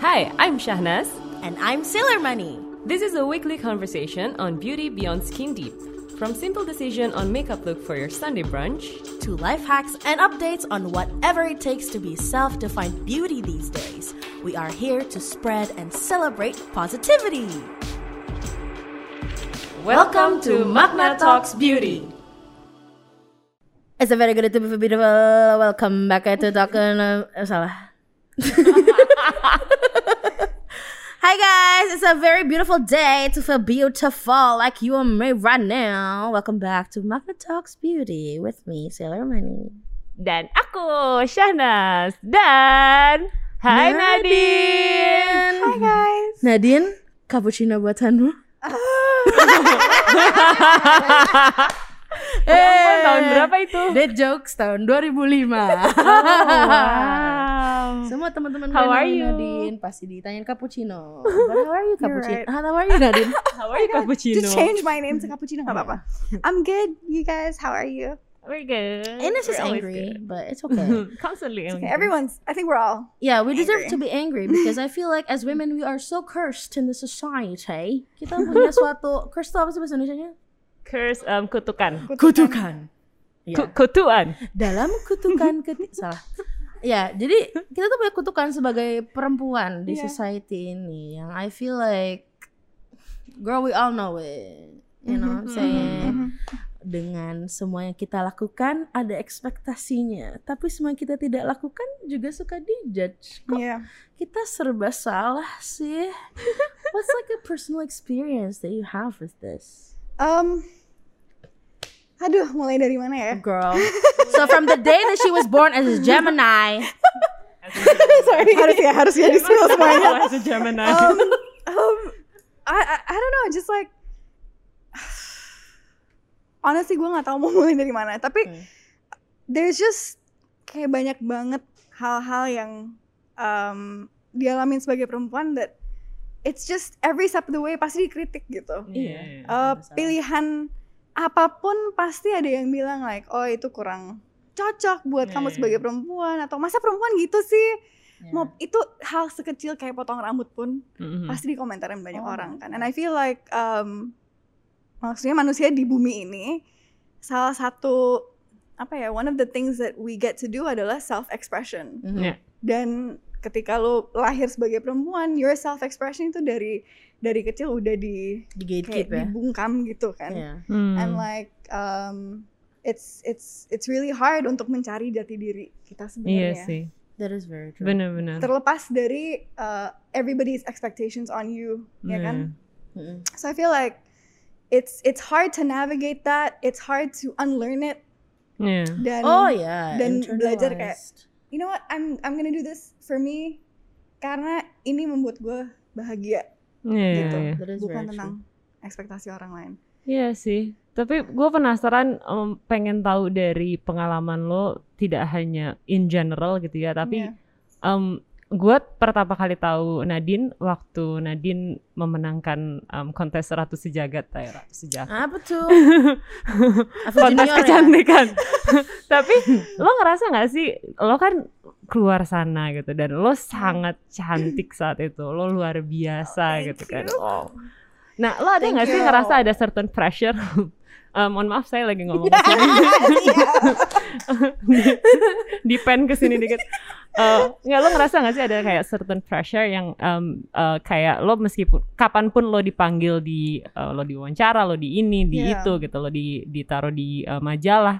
Hi, I'm Shahnaz. And I'm Sailor Money. This is a weekly conversation on beauty beyond skin deep. From simple decision on makeup look for your Sunday brunch to life hacks and updates on whatever it takes to be self-defined beauty these days. We are here to spread and celebrate positivity. Welcome to Magna Talks Beauty. It's a very good to be beautiful. Welcome back to talk. Uh, salah. Hi guys, it's a very beautiful day to feel beautiful like you and me right now. Welcome back to Magna Talks Beauty with me, Sailor Money. Dan aku, Shanas. Dan Hai Nadine. Hi guys. Nadine, cappuccino buatanmu. Eh, tahun berapa itu? Dead jokes tahun 2005. wow. Semua teman-teman How are you? Nadine pasti ditanyain cappuccino. But how are you cappuccino? right. How are you Nadine? How are you, cappuccino? Just change my name to Cappuccino. Gak apa-apa. I'm good. You guys, how are you? We're good. Ines is We're always angry, good. but it's okay. Constantly angry. Okay, everyone's. I think we're all. Yeah, we deserve Angry. to be angry because I feel like as women we are so cursed in the society. Kita punya suatu curse apa sih bahasa Indonesia-nya? Curse um, kutukan. Kutukan. Ku- kutuan. Dalam kutukan keti salah. Ya, jadi kita tuh punya kutukan sebagai perempuan di Iya. society ini yang I feel like girl we all know it. You know what I'm saying? Dengan semua yang kita lakukan ada ekspektasinya, tapi semua yang kita tidak lakukan juga suka dijudge. Kok Yeah. kita serba salah sih? What's like a personal experience that you have with this? Um. Aduh, mulai dari mana ya? Girl. So from the day that she was born as a Gemini, Sorry. harus ya, harus ya di spill semuanya. As a Gemini. Um, um, I, I, I don't know, just like honestly gue nggak tahu mau mulai dari mana. Tapi Hmm. there's just kayak banyak banget hal-hal yang um, dialamin sebagai perempuan that it's just every step of the way pasti dikritik gitu. Iya. Uh, pilihan apa pun pasti ada yang bilang like oh itu kurang cocok buat Iya, kamu iya, sebagai iya. perempuan atau masa perempuan gitu sih Ya. mau itu hal sekecil kayak potong rambut pun Mhm. pasti dikomentarin banyak Oh orang my kan and I feel like um, maksudnya manusia di bumi ini salah satu apa ya one of the things that we get to do adalah self expression Mhm. Iya. dan ketika lo lahir sebagai perempuan your self expression itu dari dari kecil udah di Di kayak gatekeep ya. dibungkam gitu kan Iya. Hmm. and like um, it's it's it's really hard untuk mencari jati diri kita Iya sebenarnya sih. That is very true. Benar-benar. terlepas dari uh, everybody's expectations on you ya kan Mm-mm. so I feel like it's it's hard to navigate that it's hard to unlearn it Iya. dan Oh ya, dan belajar kayak. You know what I'm I'm gonna do this for me karena ini membuat gue bahagia Iya, gitu. That is bukan tentang ekspektasi orang lain Iya sih. Tapi gue penasaran em, pengen tahu dari pengalaman lo tidak hanya in general gitu ya, tapi Iya. Gue pertama kali tahu Nadine waktu Nadine memenangkan em, kontes Ratu Sejagat, Ratu Sejagat. Apa tuh? Kontes ya? kecantikan. Tapi lo ngerasa nggak sih, lo kan keluar sana gitu dan lo sangat cantik saat itu, lo luar biasa thank gitu kan. Oh. Nah, lo ada nggak sih ngerasa ada certain pressure? Eh, mohon maaf saya lagi ngomong ke sini. di pen ke sini dikit. Eh, nggak lo ngerasa nggak sih ada kayak certain pressure yang em, eh, kayak lo meskipun kapan pun lo dipanggil di eh, lo diwawancara lo di ini di Iya. itu gitu lo di ditaruh di eh, majalah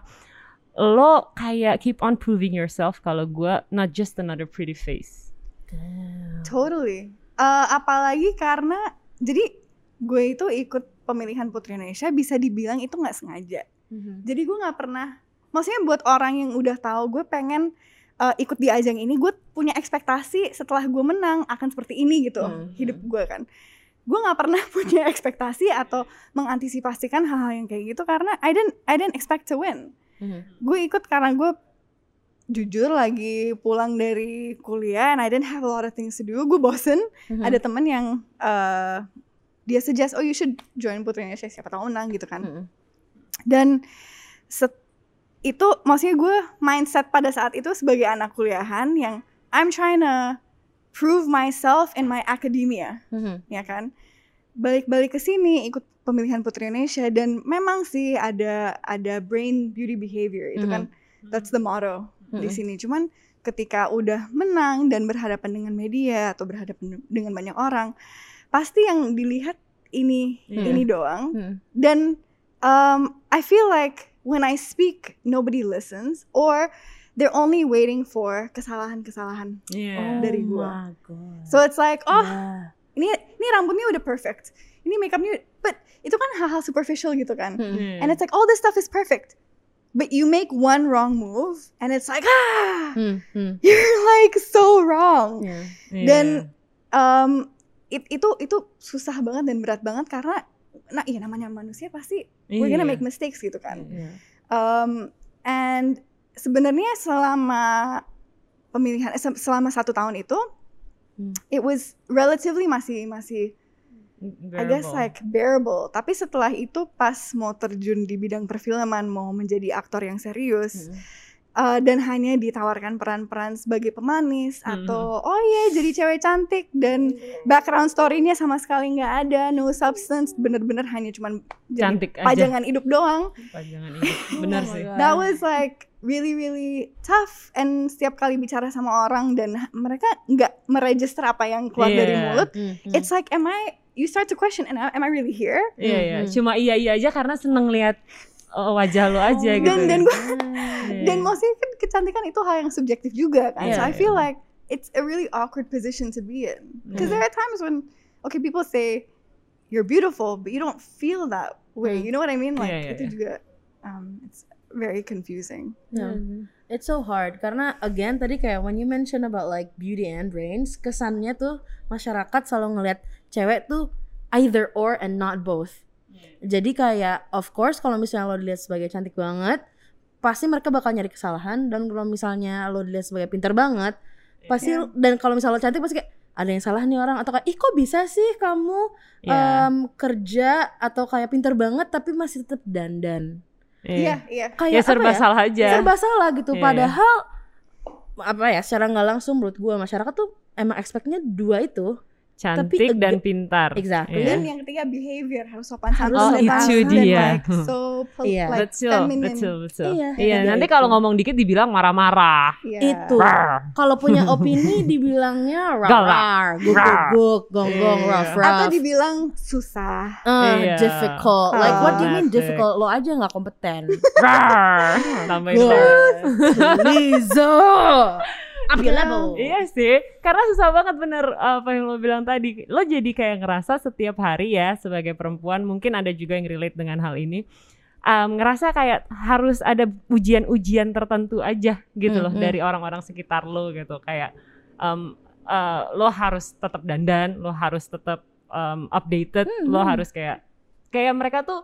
lo kayak keep on proving yourself kalau gue not just another pretty face Damn. Totally. Eh, apalagi karena jadi gue itu ikut pemilihan Putri Indonesia bisa dibilang itu nggak sengaja. Mhm. Jadi gue nggak pernah. Maksudnya buat orang yang udah tahu gue pengen eh, ikut di ajang ini, gue punya ekspektasi setelah gue menang akan seperti ini gitu Mhm. hidup gue kan. Gue nggak pernah punya ekspektasi atau mengantisipasikan hal-hal yang kayak gitu karena I didn't I didn't expect to win. Mhm. Gue ikut karena gue jujur lagi pulang dari kuliah and I didn't have a lot of things to do. Gue bosen. Mhm. Ada temen yang eh, dia suggest oh you should join Putri Indonesia siapa tahu menang gitu kan. Dan set- itu maksudnya gue mindset pada saat itu sebagai anak kuliahan yang I'm trying to prove myself in my academia Mhm. ya kan balik-balik ke sini ikut pemilihan Putri Indonesia dan memang sih ada ada brain beauty behavior itu kan that's the motto di Mhm. sini cuman ketika udah menang dan berhadapan dengan media atau berhadapan dengan banyak orang pasti yang dilihat ini Iya. ini doang Mhm. dan um, I feel like when I speak nobody listens or they're only waiting for kesalahan-kesalahan Iya. Dari Oh gua. my so it's like oh Yeah. ini ini rambutnya udah perfect ini makeupnya but itu kan hal-hal superficial gitu kan Mhm. And it's like all this stuff is perfect but you make one wrong move and it's like ah Hmm, hmm. you're like so wrong Yeah. Iya. dan um, it- itu itu susah banget dan berat banget karena nah iya namanya manusia pasti we're gonna Iya. make mistakes gitu kan Yeah. um, and sebenarnya selama pemilihan eh, se- selama satu tahun itu Hmm. it was relatively masih masih I guess Bearable. like bearable. Tapi setelah itu pas mau terjun di bidang perfilman, mau menjadi aktor yang serius, Mhm. Uh, dan hanya ditawarkan peran-peran sebagai pemanis Mhm. atau oh iya jadi cewek cantik dan background story-nya sama sekali nggak ada, no substance, bener-bener hanya cuman jadi cantik aja. pajangan hidup doang. Pajangan hidup. Benar Oh sih. That was like really really tough and setiap kali bicara sama orang dan mereka nggak meregister apa yang keluar dari Iya. mulut. Hmm, hmm. It's like am I you start to question am I- am I really here? Iya iya. Mhm. Cuma iya iya aja karena seneng lihat uh, wajah lo aja gitu. Dan- dan ya. gua- Iya. Dan mostly kan kecantikan itu hal yang subjektif juga kan. Iya, so I feel like it's a really awkward position to be in. Because Mhm. there are times when okay people say you're beautiful but you don't feel that way. Hmm. You know what I mean? Like Iya, iya, itu iya. juga um, it's very confusing. Yeah. It's so hard karena again tadi kayak when you mention about like beauty and brains kesannya tuh masyarakat selalu ngelihat cewek tuh either or and not both. Jadi kayak of course kalau misalnya lo dilihat sebagai cantik banget pasti mereka bakal nyari kesalahan dan kalau misalnya lo dilihat sebagai pintar banget pasti Iya. dan kalau misalnya lo cantik pasti kayak ada yang salah nih orang atau kayak ih kok bisa sih kamu Iya. em, kerja atau kayak pintar banget tapi masih tetap dandan Iya, iya. kayak Ya serba ya? salah aja. serba salah gitu Iya. padahal apa ya secara nggak langsung menurut gue masyarakat tuh emang expectnya dua itu Cantik Tapi dan pintar. Exactly. Iya. Dan yang ketiga behavior harus sopan Harus santun Oh, dan itu dia. like so pel- Iya. like betul, feminine. betul, betul. Iya, Iya, nanti kalau ngomong dikit dibilang marah-marah. Iya. itu kalau punya opini dibilangnya rar guguk guguk gong gong Iya. rough Atau rough dibilang susah. Uh, Iya. difficult like what do you mean difficult lo aja nggak kompeten Rar. Tambahin Go. up your level Iya sih, karena susah banget bener apa yang lo bilang tadi. Lo jadi kayak ngerasa setiap hari ya sebagai perempuan, mungkin ada juga yang relate dengan hal ini. um, ngerasa kayak harus ada ujian-ujian tertentu aja gitu loh Mhm. dari orang-orang sekitar lo gitu. Kayak um, uh, lo harus tetap dandan, lo harus tetap um, updated, lo Mhm. harus kayak kayak mereka tuh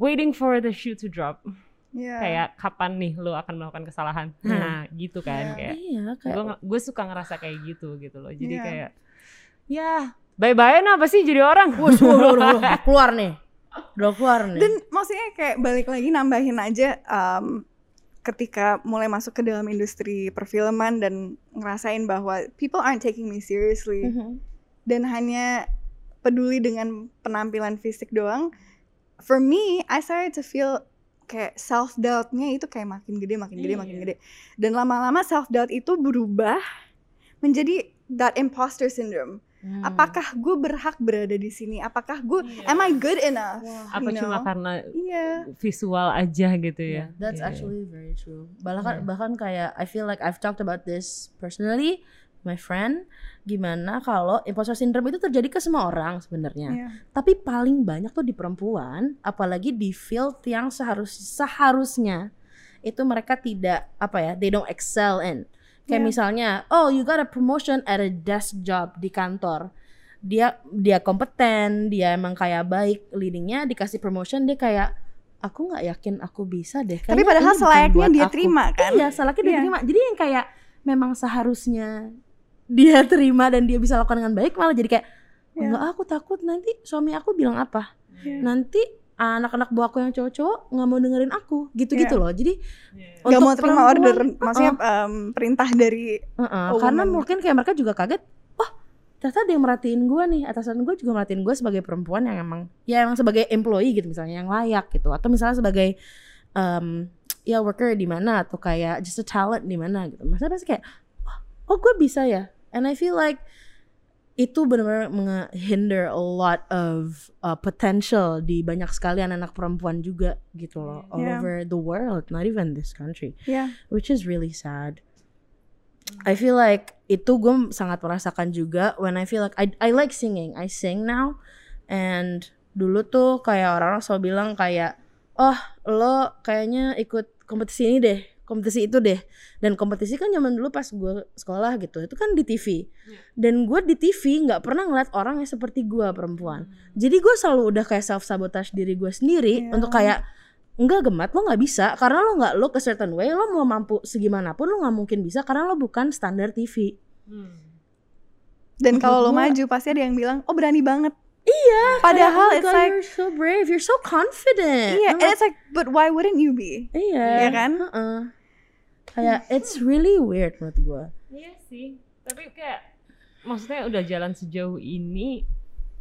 waiting for the shoe to drop. Iya. Kayak kapan nih lo akan melakukan kesalahan. Hmm. Nah, gitu kan Iya. kayak iya kayak gue gue suka ngerasa kayak gitu gitu loh jadi Iya. kayak ya bye bye apa sih jadi orang Wah, keluar nih udah keluar nih Dan maksudnya kayak balik lagi nambahin aja um, ketika mulai masuk ke dalam industri perfilman dan ngerasain bahwa people aren't taking me seriously Mhm. dan hanya peduli dengan penampilan fisik doang. For me, I started to feel kayak self doubtnya itu kayak makin gede, makin gede, makin Iya. gede. Dan lama-lama self doubt itu berubah menjadi that imposter syndrome. Hmm. Apakah gue berhak berada di sini? Apakah gue Iya. am I good enough? apa you cuma know? karena Iya. visual aja gitu ya Yeah, that's Iya. actually very true. Bahkan Iya. bahkan kayak I feel like I've talked about this personally, my friend, gimana kalau imposter syndrome itu terjadi ke semua orang sebenarnya. Iya. Tapi paling banyak tuh di perempuan, apalagi di field yang seharus seharusnya itu mereka tidak apa ya, they don't excel in. Kayak Yeah. misalnya, oh you got a promotion at a desk job di kantor. Dia dia kompeten, dia emang kayak baik leadingnya, dikasih promotion dia kayak aku nggak yakin aku bisa deh. Tapi Kayaknya padahal ini bukan selayaknya dia aku." terima kan? Iya, selayaknya dia Iya. terima. Jadi yang kayak memang seharusnya dia terima dan dia bisa lakukan dengan baik malah jadi kayak Iya. enggak aku takut nanti suami aku bilang apa Iya. nanti anak-anak buahku yang cowok-cowok nggak mau dengerin aku gitu-gitu Iya. loh jadi Iya. Gak untuk mau terima perempuan, order, maksudnya um, perintah dari uh-uh, Oh, karena woman. mungkin kayak mereka juga kaget ternyata ada yang merhatiin gue nih atasan gue juga merhatiin gue sebagai perempuan yang emang ya emang sebagai employee gitu misalnya yang layak gitu atau misalnya sebagai um, ya worker di mana atau kayak just a talent di mana gitu maksudnya pasti kayak oh gue bisa ya and I feel like itu benar-benar menghinder a lot of uh, potential di banyak sekali anak-anak perempuan juga gitu loh all Yeah. over the world not even this country Yeah. which is really sad. I feel like itu gue sangat merasakan juga when I feel like I I like singing. I sing now and dulu tuh kayak orang-orang selalu bilang kayak oh lo kayaknya ikut kompetisi ini deh, kompetisi itu deh. Dan kompetisi kan zaman dulu pas gue sekolah gitu, itu kan di TV. Dan gue di TV nggak pernah ngeliat orang yang seperti gue perempuan. Jadi gue selalu udah kayak self sabotage diri gue sendiri Iya. untuk kayak enggak gemat lo nggak bisa karena lo nggak look a certain way lo mau mampu segimanapun lo nggak mungkin bisa karena lo bukan standar TV Hmm. Dan kalau lo maju pasti ada yang bilang, oh berani banget. iya Padahal kayak, oh it's God, like- you're so brave you're so confident Iya, I'm and it's like, but why wouldn't you be? iya Iya kan? heeh. Kayak it's really weird menurut gue Iya sih, tapi kayak maksudnya udah jalan sejauh ini,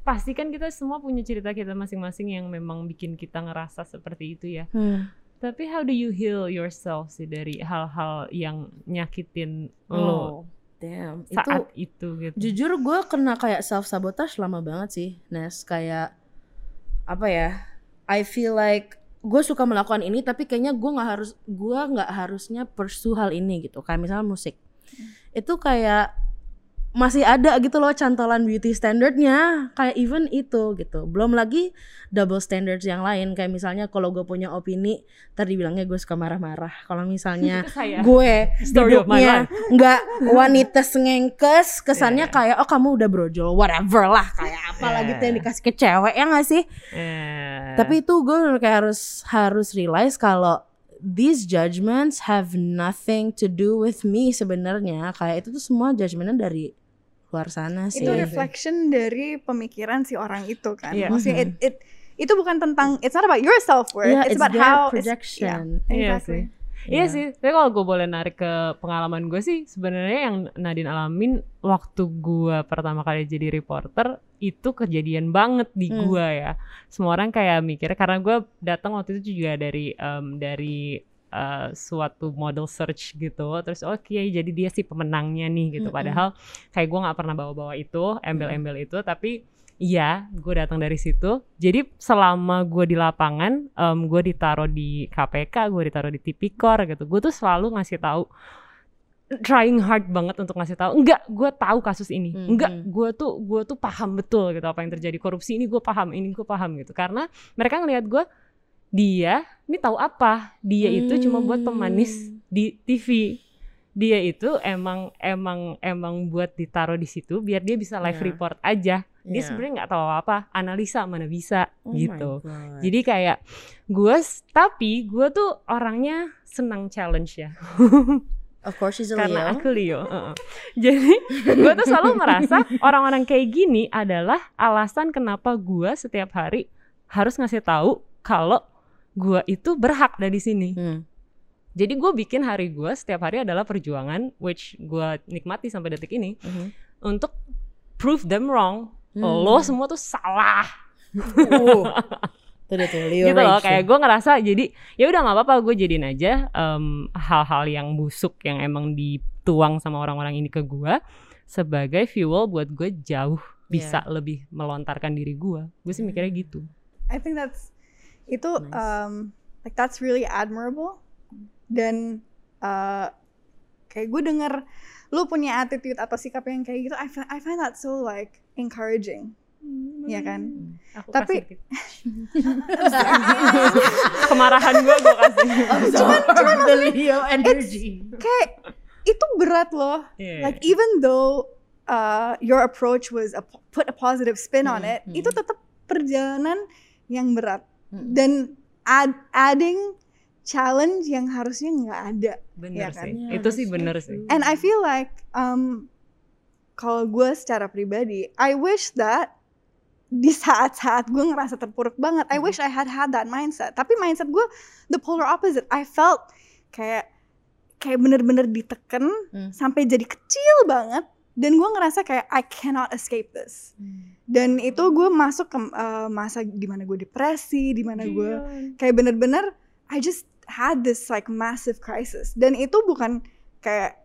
pasti kan kita semua punya cerita kita masing-masing yang memang bikin kita ngerasa seperti itu ya. Hmm. Tapi how do you heal yourself sih dari hal-hal yang nyakitin lo oh damn itu saat itu, gitu? jujur gue kena kayak self sabotage lama banget sih Nes kayak apa ya I feel like gue suka melakukan ini tapi kayaknya gue nggak harus gue nggak harusnya pursue hal ini gitu. Kayak misalnya musik. Itu kayak masih ada gitu loh cantolan beauty standardnya. Kayak even itu gitu. Belum lagi double standards yang lain. Kayak misalnya kalau gue punya opini tadi bilangnya gue suka marah-marah. Kalau misalnya gue hidupnya nggak wanita sengengkes kesannya Yeah. kayak oh kamu udah brojol whatever lah. Kayak apa Yeah. lagi tuh yang dikasih ke cewek ya nggak sih? Eh, tapi itu gue kayak harus harus realize kalau these judgments have nothing to do with me sebenarnya kayak itu tuh semua judgmentnya dari luar sana sih Itu reflection dari pemikiran si orang itu kan. Iya. Maksudnya it, it itu bukan tentang it's not about your self worth, Yeah, it's, it's about their how it's- projection. yeah, Iya. Iya sih, tapi kalau gue boleh narik ke pengalaman gue sih, sebenarnya yang Nadine alamin waktu gue pertama kali jadi reporter itu kejadian banget di Hmm. gue ya. Semua orang kayak mikirnya karena gue datang waktu itu juga dari em, dari eh, suatu model search gitu, terus oke jadi dia sih pemenangnya nih gitu. Mm-mm. Padahal kayak gue nggak pernah bawa-bawa itu, embel-embel itu, tapi Iya, gue datang dari situ. Jadi selama gue di lapangan, em, gue ditaruh di KPK, gue ditaruh di Tipikor gitu. Gue tuh selalu ngasih tahu, trying hard banget untuk ngasih tahu. Enggak, gue tahu kasus ini. Mhm. Enggak, gue tuh gue tuh paham betul gitu apa yang terjadi korupsi ini gue paham, ini gue paham gitu. Karena mereka ngelihat gue, dia ini tahu apa? Dia itu cuma buat pemanis di TV dia itu emang emang emang buat ditaruh di situ biar dia bisa live Iya. report aja dia Iya. sebenarnya nggak tahu apa analisa mana bisa Oh gitu jadi kayak gue tapi gue tuh orangnya senang challenge ya of course she's a karena Leo. aku Leo heeh. jadi gue tuh selalu merasa orang-orang kayak gini adalah alasan kenapa gue setiap hari harus ngasih tahu kalau gue itu berhak dari sini Hmm. jadi gue bikin hari gue setiap hari adalah perjuangan which gue nikmati sampai detik ini Mhm. untuk prove them wrong. Hmm. Lo semua tuh salah. Uh. Tuh dia tuh, Leo gitu loh kayak gue ngerasa jadi ya udah nggak apa-apa gue jadiin aja hal-hal yang busuk yang emang dituang sama orang-orang ini ke gue sebagai fuel buat gue jauh bisa lebih melontarkan diri gue. Gue sih mikirnya gitu. I think that's itu Nice. um, like that's really admirable dan uh, kayak gue denger lu punya attitude atau sikap yang kayak gitu I find, I find that so like encouraging ya kan Aku Tapi- kasih kemarahan gue gue kasih. cuman cuman the Leo energy kayak itu berat loh Iya. like even though uh, your approach was a, put a positive spin on Hmm, it hmm. itu tetap perjalanan yang berat Hmm. dan add, adding challenge yang harusnya nggak ada bener Iya kan? sih. Yeah, Itu sih bener sih. And I feel like um, kalau gue secara pribadi, I wish that di saat-saat gue ngerasa terpuruk banget, I Mhm. wish I had had that mindset. Tapi mindset gue the polar opposite. I felt kayak kayak bener-bener diteken Hmm. sampai jadi kecil banget dan gue ngerasa kayak I cannot escape this dan itu gue masuk ke uh, masa di mana gue depresi di mana gue kayak bener-bener I just had this like massive crisis dan itu bukan kayak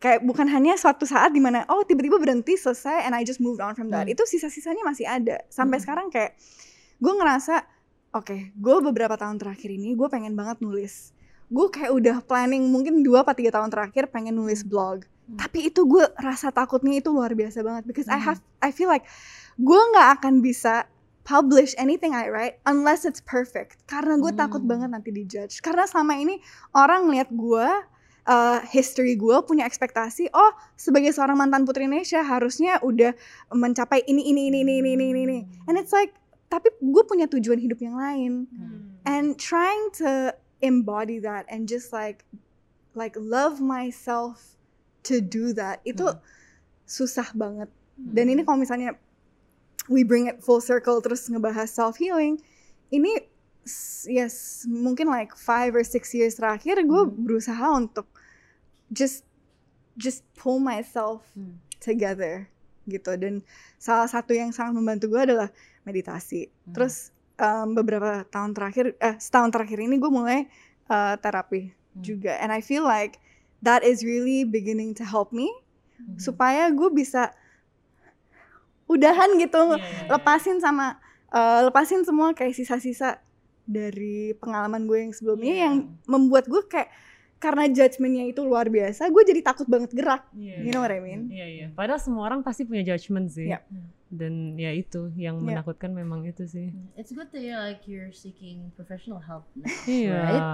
kayak bukan hanya suatu saat di mana oh tiba-tiba berhenti selesai and I just moved on from that Hmm. itu sisa-sisanya masih ada sampai Hmm. sekarang kayak gue ngerasa oke gue beberapa tahun terakhir ini gue pengen banget nulis gue kayak udah planning mungkin dua atau tiga tahun terakhir pengen nulis blog Hmm. tapi itu gue rasa takutnya itu luar biasa banget because I Hmm. have I feel like gue nggak akan bisa publish anything I write unless it's perfect. Karena gue takut Hmm. banget nanti dijudge. Karena selama ini orang ngeliat gue uh, history gue punya ekspektasi oh sebagai seorang mantan putri Indonesia harusnya udah mencapai ini ini ini ini ini ini ini, ini. And it's like tapi gue punya tujuan hidup yang lain. And trying to embody that and just like like love myself to do that itu Hmm. susah banget. Dan ini kalau misalnya we bring it full circle terus ngebahas self healing ini yes mungkin like five or six years terakhir gue Hmm. berusaha untuk just just pull myself Hmm. together gitu dan salah satu yang sangat membantu gue adalah meditasi Hmm. terus um, beberapa tahun terakhir eh setahun terakhir ini gue mulai uh, terapi Hmm. juga and I feel like that is really beginning to help me Hmm. supaya gue bisa udahan gitu Iya, iya, iya. lepasin sama eh, lepasin semua kayak sisa-sisa dari pengalaman gue yang sebelumnya Iya. yang membuat gue kayak karena judgementnya itu luar biasa gue jadi takut banget gerak Iya, you know what I mean Iya iya. Padahal semua orang pasti punya judgement sih. Iya. Dan ya itu yang Iya. menakutkan memang itu sih. It's good that you're like you're seeking professional help now. Iya. Right?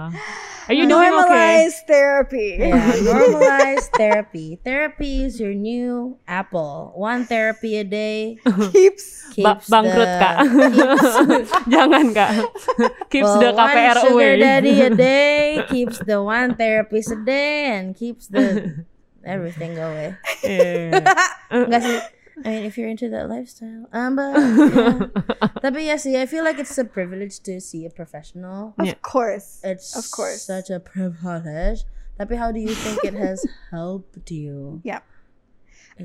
Are you doing okay? normalize therapy Yeah, normalize therapy. Therapy is your new Apple. One therapy a day keeps Ba- keeps bangkrut, the, Kak. keeps, Jangan kak. Keeps well, the one KPR sugar away. daddy a day keeps the one therapist a day and keeps the everything away. Iya. Enggak sih. I mean, if you're into that lifestyle, um, but yeah. tapi ya sih, I feel like it's a privilege to see a professional. of Yeah. course It's Of course. such a privilege. Tapi how do you think it has helped you?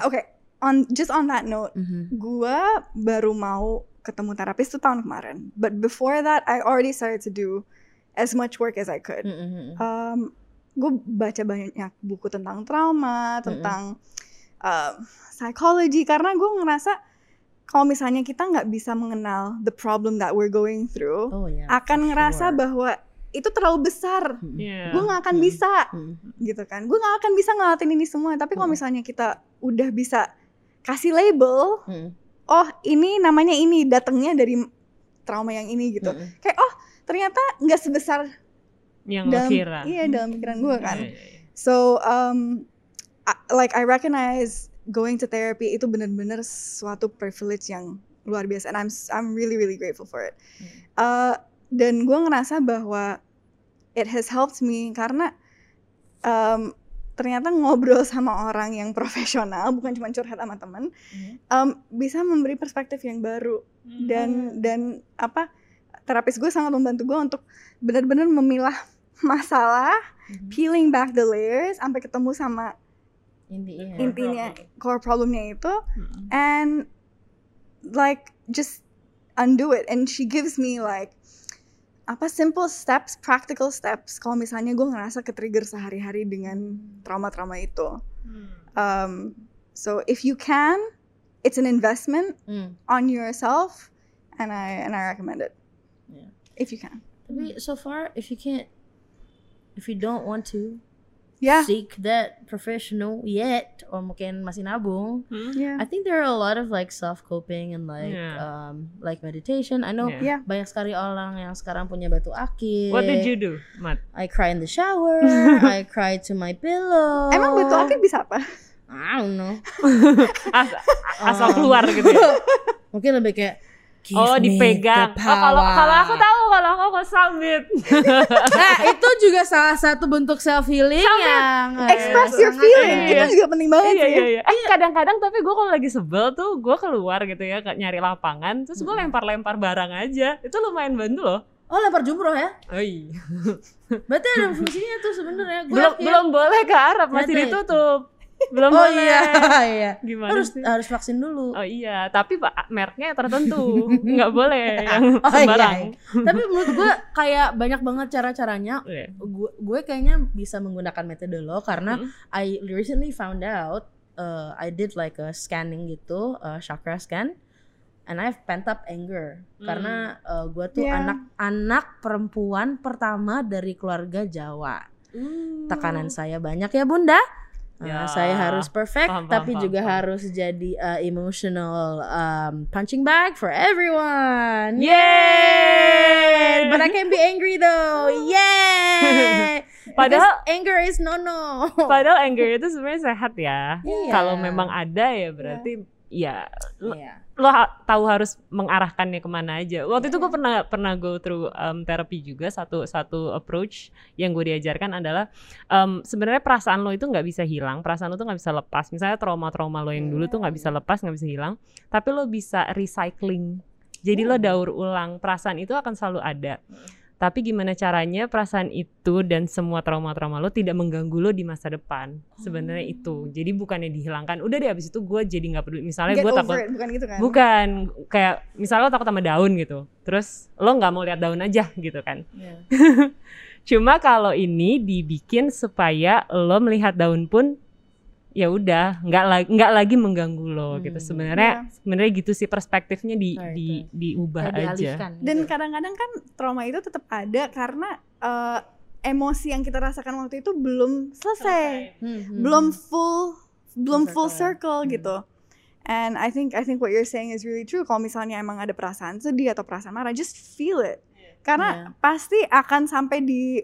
oke on just on that note Mhm. gue baru mau ketemu terapis tuh tahun kemarin but before that I already started to do as much work as I could Mhm. um, gue baca banyak buku tentang trauma, tentang um, psychology karena gue ngerasa kalau misalnya kita nggak bisa mengenal the problem that we're going through, Oh yeah. akan ngerasa sure. bahwa itu terlalu besar, Mhm. Iya. gue nggak akan Hmm. bisa Mhm. gitu kan, gue nggak akan bisa ngelatin ini semua. Tapi kalau Hmm. misalnya kita udah bisa kasih label, Mhm. oh ini namanya ini, datangnya dari trauma yang ini gitu. Mhm. Kayak oh ternyata nggak sebesar Yang dalam kira. iya dalam pikiran gue kan. Iya, iya, iya. So um, like I recognize going to therapy itu benar-benar suatu privilege yang luar biasa, and I'm I'm really really grateful for it. Hmm. Uh, dan gue ngerasa bahwa it has helped me karena um, ternyata ngobrol sama orang yang profesional bukan cuma curhat sama teman Mhm. um, bisa memberi perspektif yang baru dan dan apa terapis gue sangat membantu gue untuk benar-benar memilah masalah peeling back the layers sampai ketemu sama Intinya. intinya core problemnya itu Mm. and like just undo it and she gives me like apa simple steps practical steps kalau misalnya gue ngerasa ke trigger sehari-hari dengan trauma-trauma itu Hmm. um, so if you can it's an investment Mm. on yourself and I and I recommend it Yeah. if you can Tapi so far, if you can't, if you don't want to yeah seek that professional yet, or mungkin masih nabung, Hmm? yeah I think there are a lot of like self coping and like Yeah. um like meditation. I know Yeah. Banyak sekali orang yang sekarang punya batu akik. What did you do, Matt? I cry in the shower. I cry to my pillow. emang betul aktif bisa apa I don't know. As- asal Um, keluar gitu ya. Mungkin lebih kayak Give Oh, me dipegang. Oh, kalau kalau aku tahu kalau aku kok sambit. Nah, itu juga salah satu bentuk self healing yang eh, express your feeling iya. itu juga penting banget iya sih iya iya. Eh kadang-kadang tapi gue kalau lagi sebel tuh gue keluar gitu ya kayak nyari lapangan terus gue lempar-lempar barang aja. Itu lumayan bantu loh. Oh, lempar jumroh ya? Oh iya. Berarti ada fungsinya tuh sebenarnya. Gue Belum yakin- belum boleh ke Arab masih ditutup. Belum Oh boleh. iya, iya. Gimana Harus sih? harus vaksin dulu. Oh iya, tapi pak mereknya tertentu, nggak boleh yang Oh, iya, sembarang. Tapi menurut gue kayak banyak banget cara-caranya. Iya. Gue gue kayaknya bisa menggunakan metode lo karena Mm. I recently found out uh, I did like a scanning gitu, uh, chakra scan, and I have pent up anger karena uh, gue tuh Yeah. anak-anak perempuan pertama dari keluarga Jawa. Hmm. Tekanan saya banyak ya bunda. Uh, Ya. saya harus perfect, Paham, tapi paham, juga paham. harus jadi uh, emotional um, punching bag for everyone. Yeay! But I can be angry though. Yay! Padahal- Because anger is no no. Padahal anger itu sebenarnya sehat ya. Iya. Kalau memang ada ya berarti ya lo, Iya. Lo ha- tahu harus mengarahkannya ke mana aja. Waktu itu gue pernah pernah go through um, terapi juga satu satu approach yang gue diajarkan adalah um, sebenarnya perasaan lo itu nggak bisa hilang, perasaan lo tuh nggak bisa lepas. Misalnya trauma-trauma lo yang dulu tuh nggak bisa lepas, nggak bisa hilang, tapi lo bisa recycling. Jadi lo daur ulang, perasaan itu akan selalu ada. Tapi gimana caranya perasaan itu dan semua trauma-trauma lo tidak mengganggu lo di masa depan. Sebenarnya itu. Jadi bukannya dihilangkan. Udah deh abis itu gue jadi nggak peduli. Misalnya gue takut it, bukan gitu kan? Bukan kayak misalnya lo takut sama daun gitu. Terus lo nggak mau lihat daun aja gitu kan. Iya. Cuma kalau ini dibikin supaya lo melihat daun pun ya udah nggak lagi nggak lagi mengganggu lo Hmm. gitu. Sebenarnya Iya. sebenarnya gitu sih perspektifnya di Right, di diubah Kayak aja. Dan gitu. kadang-kadang kan trauma itu tetap ada karena eh, emosi yang kita rasakan waktu itu belum selesai, Hmm, hmm, belum hmm. full, belum full circle ya. circle Hmm. gitu. And I think I think what you're saying is really true. Kalau misalnya emang ada perasaan sedih atau perasaan marah, just feel it. Karena Iya. pasti akan sampai di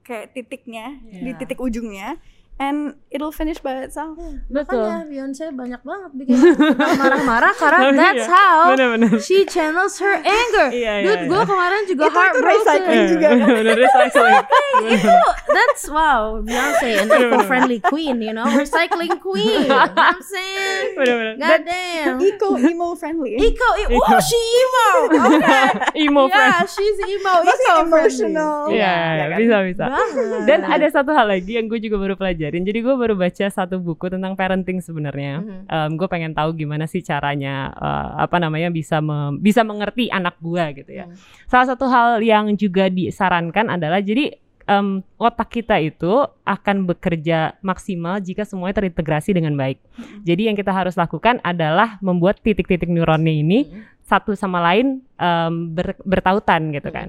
kayak titiknya, di Iya. titik ujungnya, and it'll finish by itself. Betul. Makanya Beyonce banyak banget bikin marah-marah karena Oh, that's iya. how Bener-bener. she channels her anger. Iya, iya, Dude, gue iya. kemarin juga Itu- itu heartbroken. recycling juga kan? Bener recycling. itu that's wow Beyonce an eco-friendly queen you know recycling queen you know what I'm saying Bener-bener. God damn Eco emo friendly. Eco, e- oh she emo okay Emo friend. yeah she's emo eco emotional. Iya, Iya kan? bisa bisa. banget Dan ada satu hal lagi yang gue juga baru pelajarin. Jadi gue baru baca satu buku tentang parenting sebenarnya. Mhm. gue pengen tahu gimana sih caranya eh, apa namanya bisa mem- bisa mengerti anak gue gitu ya. Hmm. Salah satu hal yang juga disarankan adalah jadi em, otak kita itu akan bekerja maksimal jika semuanya terintegrasi dengan baik. Jadi yang kita harus lakukan adalah membuat titik-titik neuronnya ini Mhm. satu sama lain em, ber- bertautan gitu Hmm. kan.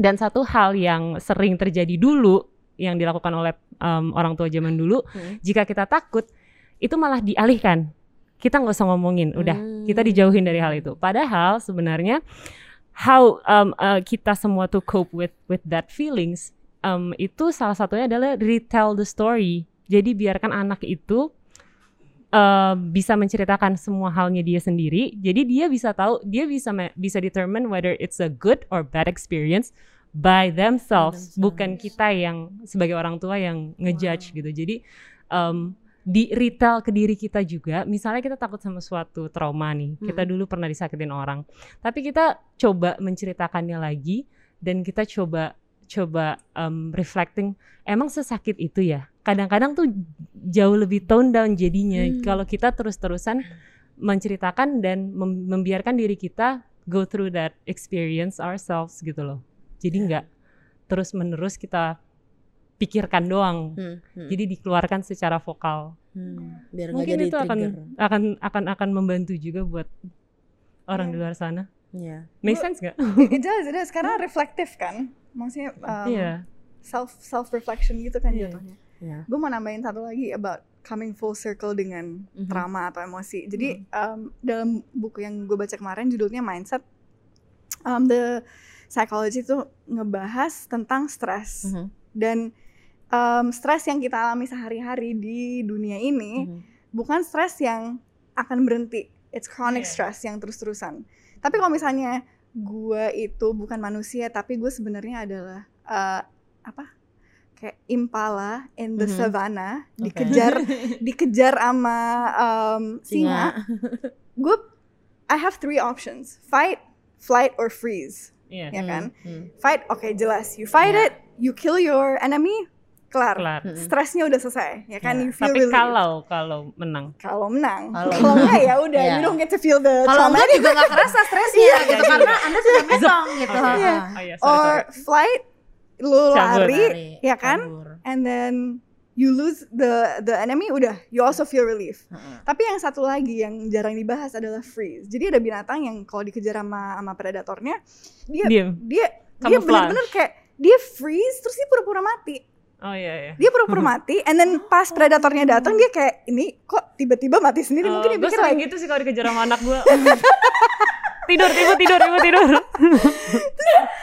Dan satu hal yang sering terjadi dulu yang dilakukan oleh em, orang tua zaman dulu, Hmm. jika kita takut itu malah dialihkan. Kita nggak usah ngomongin, udah Hmm. kita dijauhin dari hal itu. Padahal sebenarnya how um, uh, kita semua to cope with with that feelings um, itu salah satunya adalah retell the story. Jadi biarkan anak itu uh, bisa menceritakan semua halnya dia sendiri. Jadi dia bisa tahu, dia bisa bisa determine whether it's a good or bad experience by themselves, themselves. bukan kita yang sebagai orang tua yang ngejudge gitu. Jadi um, di retail ke diri kita juga, misalnya kita takut sama suatu trauma nih, kita Hmm. dulu pernah disakitin orang, tapi kita coba menceritakannya lagi dan kita coba coba um, reflecting, emang sesakit itu ya? Kadang-kadang tuh jauh lebih tone down jadinya Hmm. kalau kita terus-terusan menceritakan dan mem- membiarkan diri kita go through that experience ourselves gitu loh. Jadi nggak terus-menerus kita pikirkan doang. Hmm, hmm, Jadi dikeluarkan secara vokal. hmm. biar Mungkin jadi itu akan akan akan akan membantu juga buat orang Iya. di luar sana. Iya. Make sense nggak? It does, it does. Karena reflektif kan. Maksudnya um, Iya. self self reflection gitu kan Iya. jatuhnya. Iya. Gue mau nambahin satu lagi about coming full circle dengan Mhm. trauma atau emosi. Jadi um, dalam buku yang gue baca kemarin judulnya Mindset, um, the psychology itu ngebahas tentang stres Mhm. dan um, stres yang kita alami sehari-hari di dunia ini Mhm. bukan stres yang akan berhenti. It's chronic Iya. stress yang terus-terusan. Tapi kalau misalnya gue itu bukan manusia, tapi gue sebenarnya adalah uh, apa? Kayak impala in the Mhm. savannah, Oke. dikejar dikejar sama um, singa. Gue I have three options: fight, flight, or freeze. Iya. Ya kan? Hmm, hmm. Fight, oke jelas. You fight Iya. it, you kill your enemy, kelar. Kelar. Stresnya udah selesai, ya kan? Ya, You feel Tapi relieved. kalau kalau menang. kalau menang, Kalau enggak ya udah, Iya. you don't get to feel the Kalau trauma enggak juga nggak kerasa stresnya gitu karena anda sudah metong gitu. Oke. Iya. Oh iya, sorry, or sorry. flight, lu lari, Lari, ya kan? kabur. And then you lose the the enemy, udah, you also feel relief. Heeh. Tapi yang satu lagi yang jarang dibahas adalah freeze. Jadi ada binatang yang kalau dikejar sama sama predatornya, dia Diem. dia dia Camouflage. benar-benar kayak dia freeze terus dia pura-pura mati. Oh iya iya. Dia pura-pura mati and then pas predatornya datang dia kayak ini kok tiba-tiba mati sendiri mungkin dia pikir sering like, gitu sih kalau dikejar sama anak gue. tidur, tidur, tidur, tidur, tidur.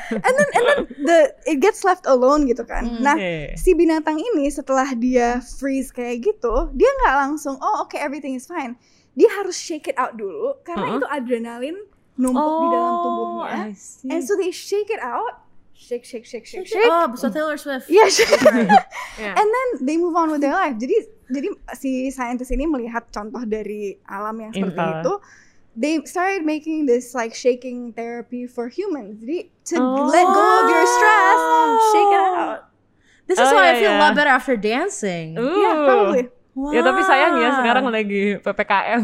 and then and then the it gets left alone gitu kan. Hmm. Nah, Iya. si binatang ini setelah dia freeze kayak gitu, dia nggak langsung oh oke everything is fine. Dia harus shake it out dulu karena Uh-uh. itu adrenalin numpuk di dalam tubuhnya. Oh, I see. And so they shake it out, shake, shake, shake, shake, shake. Oh, so Taylor Swift. Yeah, shake. Yeah. And then they move on with their life. Jadi, jadi si scientist ini melihat contoh dari alam yang seperti Info. itu. They started making this like shaking therapy for humans. Jadi to Oh. let go of your stress, shake it out. This is Oh, why I iya, feel a iya. lot better after dancing. Uh. Yeah, probably. Ya tapi sayang ya sekarang lagi PPKM.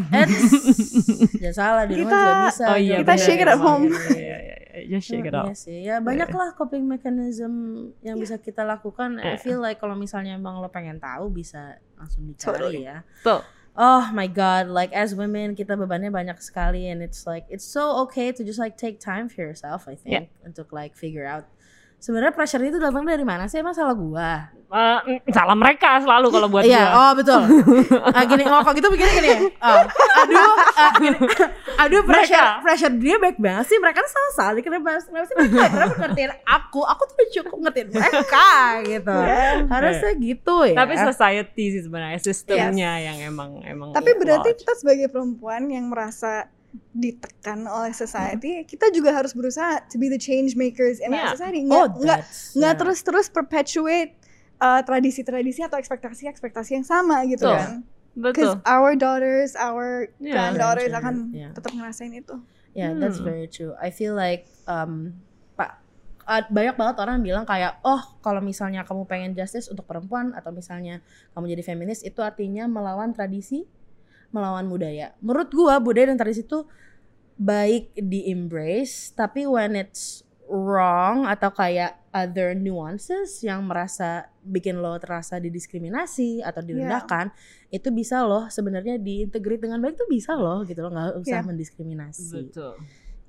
Jangan salah di rumah Kita- juga bisa. Oh iya, Kita shake it at benar. home. Iya, iya, iya. Just shake it Iya out. sih, ya banyak lah coping mechanism yang bisa kita lakukan. I Iya. feel like kalau misalnya emang lo pengen tahu bisa langsung dicari Totally. ya. Tuh. Oh my god, like as women kita bebannya banyak sekali and it's like it's so okay to just like take time for yourself I think untuk like figure out sebenarnya pressure itu datang dari mana sih emang salah gua? Eh, mm, salah mereka selalu kalau buat Iya, gua. oh betul. ah, gini, oh kalau gitu begini gini ya. Oh, aduh, ah, gini. aduh pressure, Mereka. pressure dia baik banget sih. Mereka kan salah salah. Kenapa, kenapa sih mereka kenapa ngertiin aku? Aku tuh cukup ngertiin mereka gitu. Harusnya gitu ya. Tapi society sih sebenarnya sistemnya yang emang emang Tapi berarti kita sebagai perempuan yang merasa ditekan oleh society, kita juga harus berusaha to be the change makers in Yeah. our society. oh, Nggak, that's- nggak yeah. terus-terus perpetuate uh, tradisi-tradisi atau ekspektasi-ekspektasi yang sama gitu Betul. kan. betul. Because our daughters, our Yeah. granddaughters akan yeah. tetap ngerasain itu. Yeah, that's Hmm. very true. I feel like um Pak uh, banyak banget orang bilang kayak oh kalau misalnya kamu pengen justice untuk perempuan atau misalnya kamu jadi feminis itu artinya melawan tradisi, melawan budaya. Menurut gua budaya dan tradisi itu baik di embrace tapi when it's wrong atau kayak other nuances yang merasa bikin lo terasa didiskriminasi atau direndahkan itu bisa loh sebenarnya diintegrate dengan baik tuh bisa loh gitu loh nggak usah Yeah. mendiskriminasi Betul.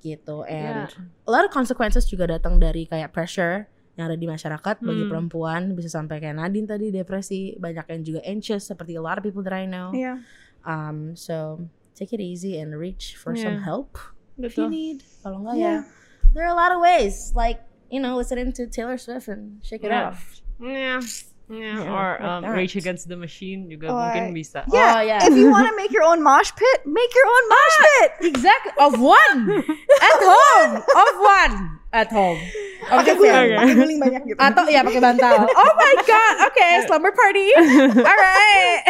gitu Ya. and a lot of consequences juga datang dari kayak pressure yang ada di masyarakat bagi Hmm. perempuan bisa sampai kayak Nadine tadi depresi banyak yang juga anxious seperti a lot of people that I know Iya. Um so take it easy and reach for some Yeah. help if you need kalau Yeah. ya there are a lot of ways like you know listening to Taylor Swift and shake it Yeah. off Yeah. Yeah, Yeah, or um, that. Rage Against the Machine juga Or- mungkin bisa. Yeah, Oh, yeah. if you want to make your own mosh pit, make your own mosh pit. exactly of one at home of one at home Pakai Oke, guling, Oke. pakai guling banyak gitu. atau ya pakai bantal. Oh my god, oke okay, slumber party. Alright.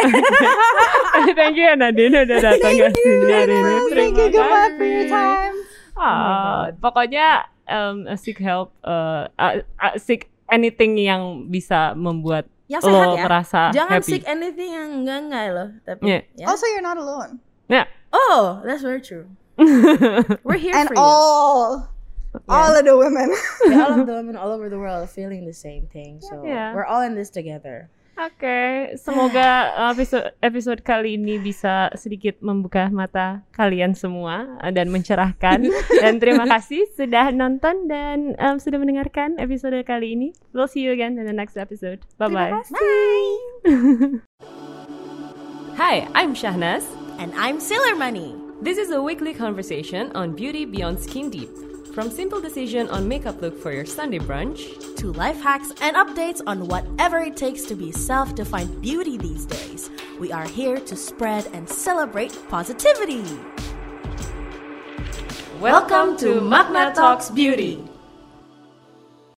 Thank you ya Nadine udah datang ke sini hari ini. Thank you, Gemma, for your time. Ah, pokoknya um, seek help, uh, uh, uh, seek anything yang bisa membuat Yang sehat lo ya. merasa Jangan happy. seek anything yang enggak enggak loh. Tapi Yeah. ya. Also, you're not alone. Oh, that's very true. We're here And for you. all, all of the women. Yeah, all of the women all over the world are feeling the same thing. So Yeah. we're all in this together. Oke, semoga episode episode kali ini bisa sedikit membuka mata kalian semua dan mencerahkan. dan terima kasih sudah nonton dan um, sudah mendengarkan episode kali ini. We'll see you again in the next episode. Bye bye. Bye. Hi, I'm Shahnaz. And I'm Sailor Money. This is a weekly conversation on beauty beyond skin deep. From simple decision on makeup look for your Sunday brunch To life hacks and updates on whatever it takes to be self-defined beauty these days. We are here to spread and celebrate positivity. Welcome to Magna Talks Beauty.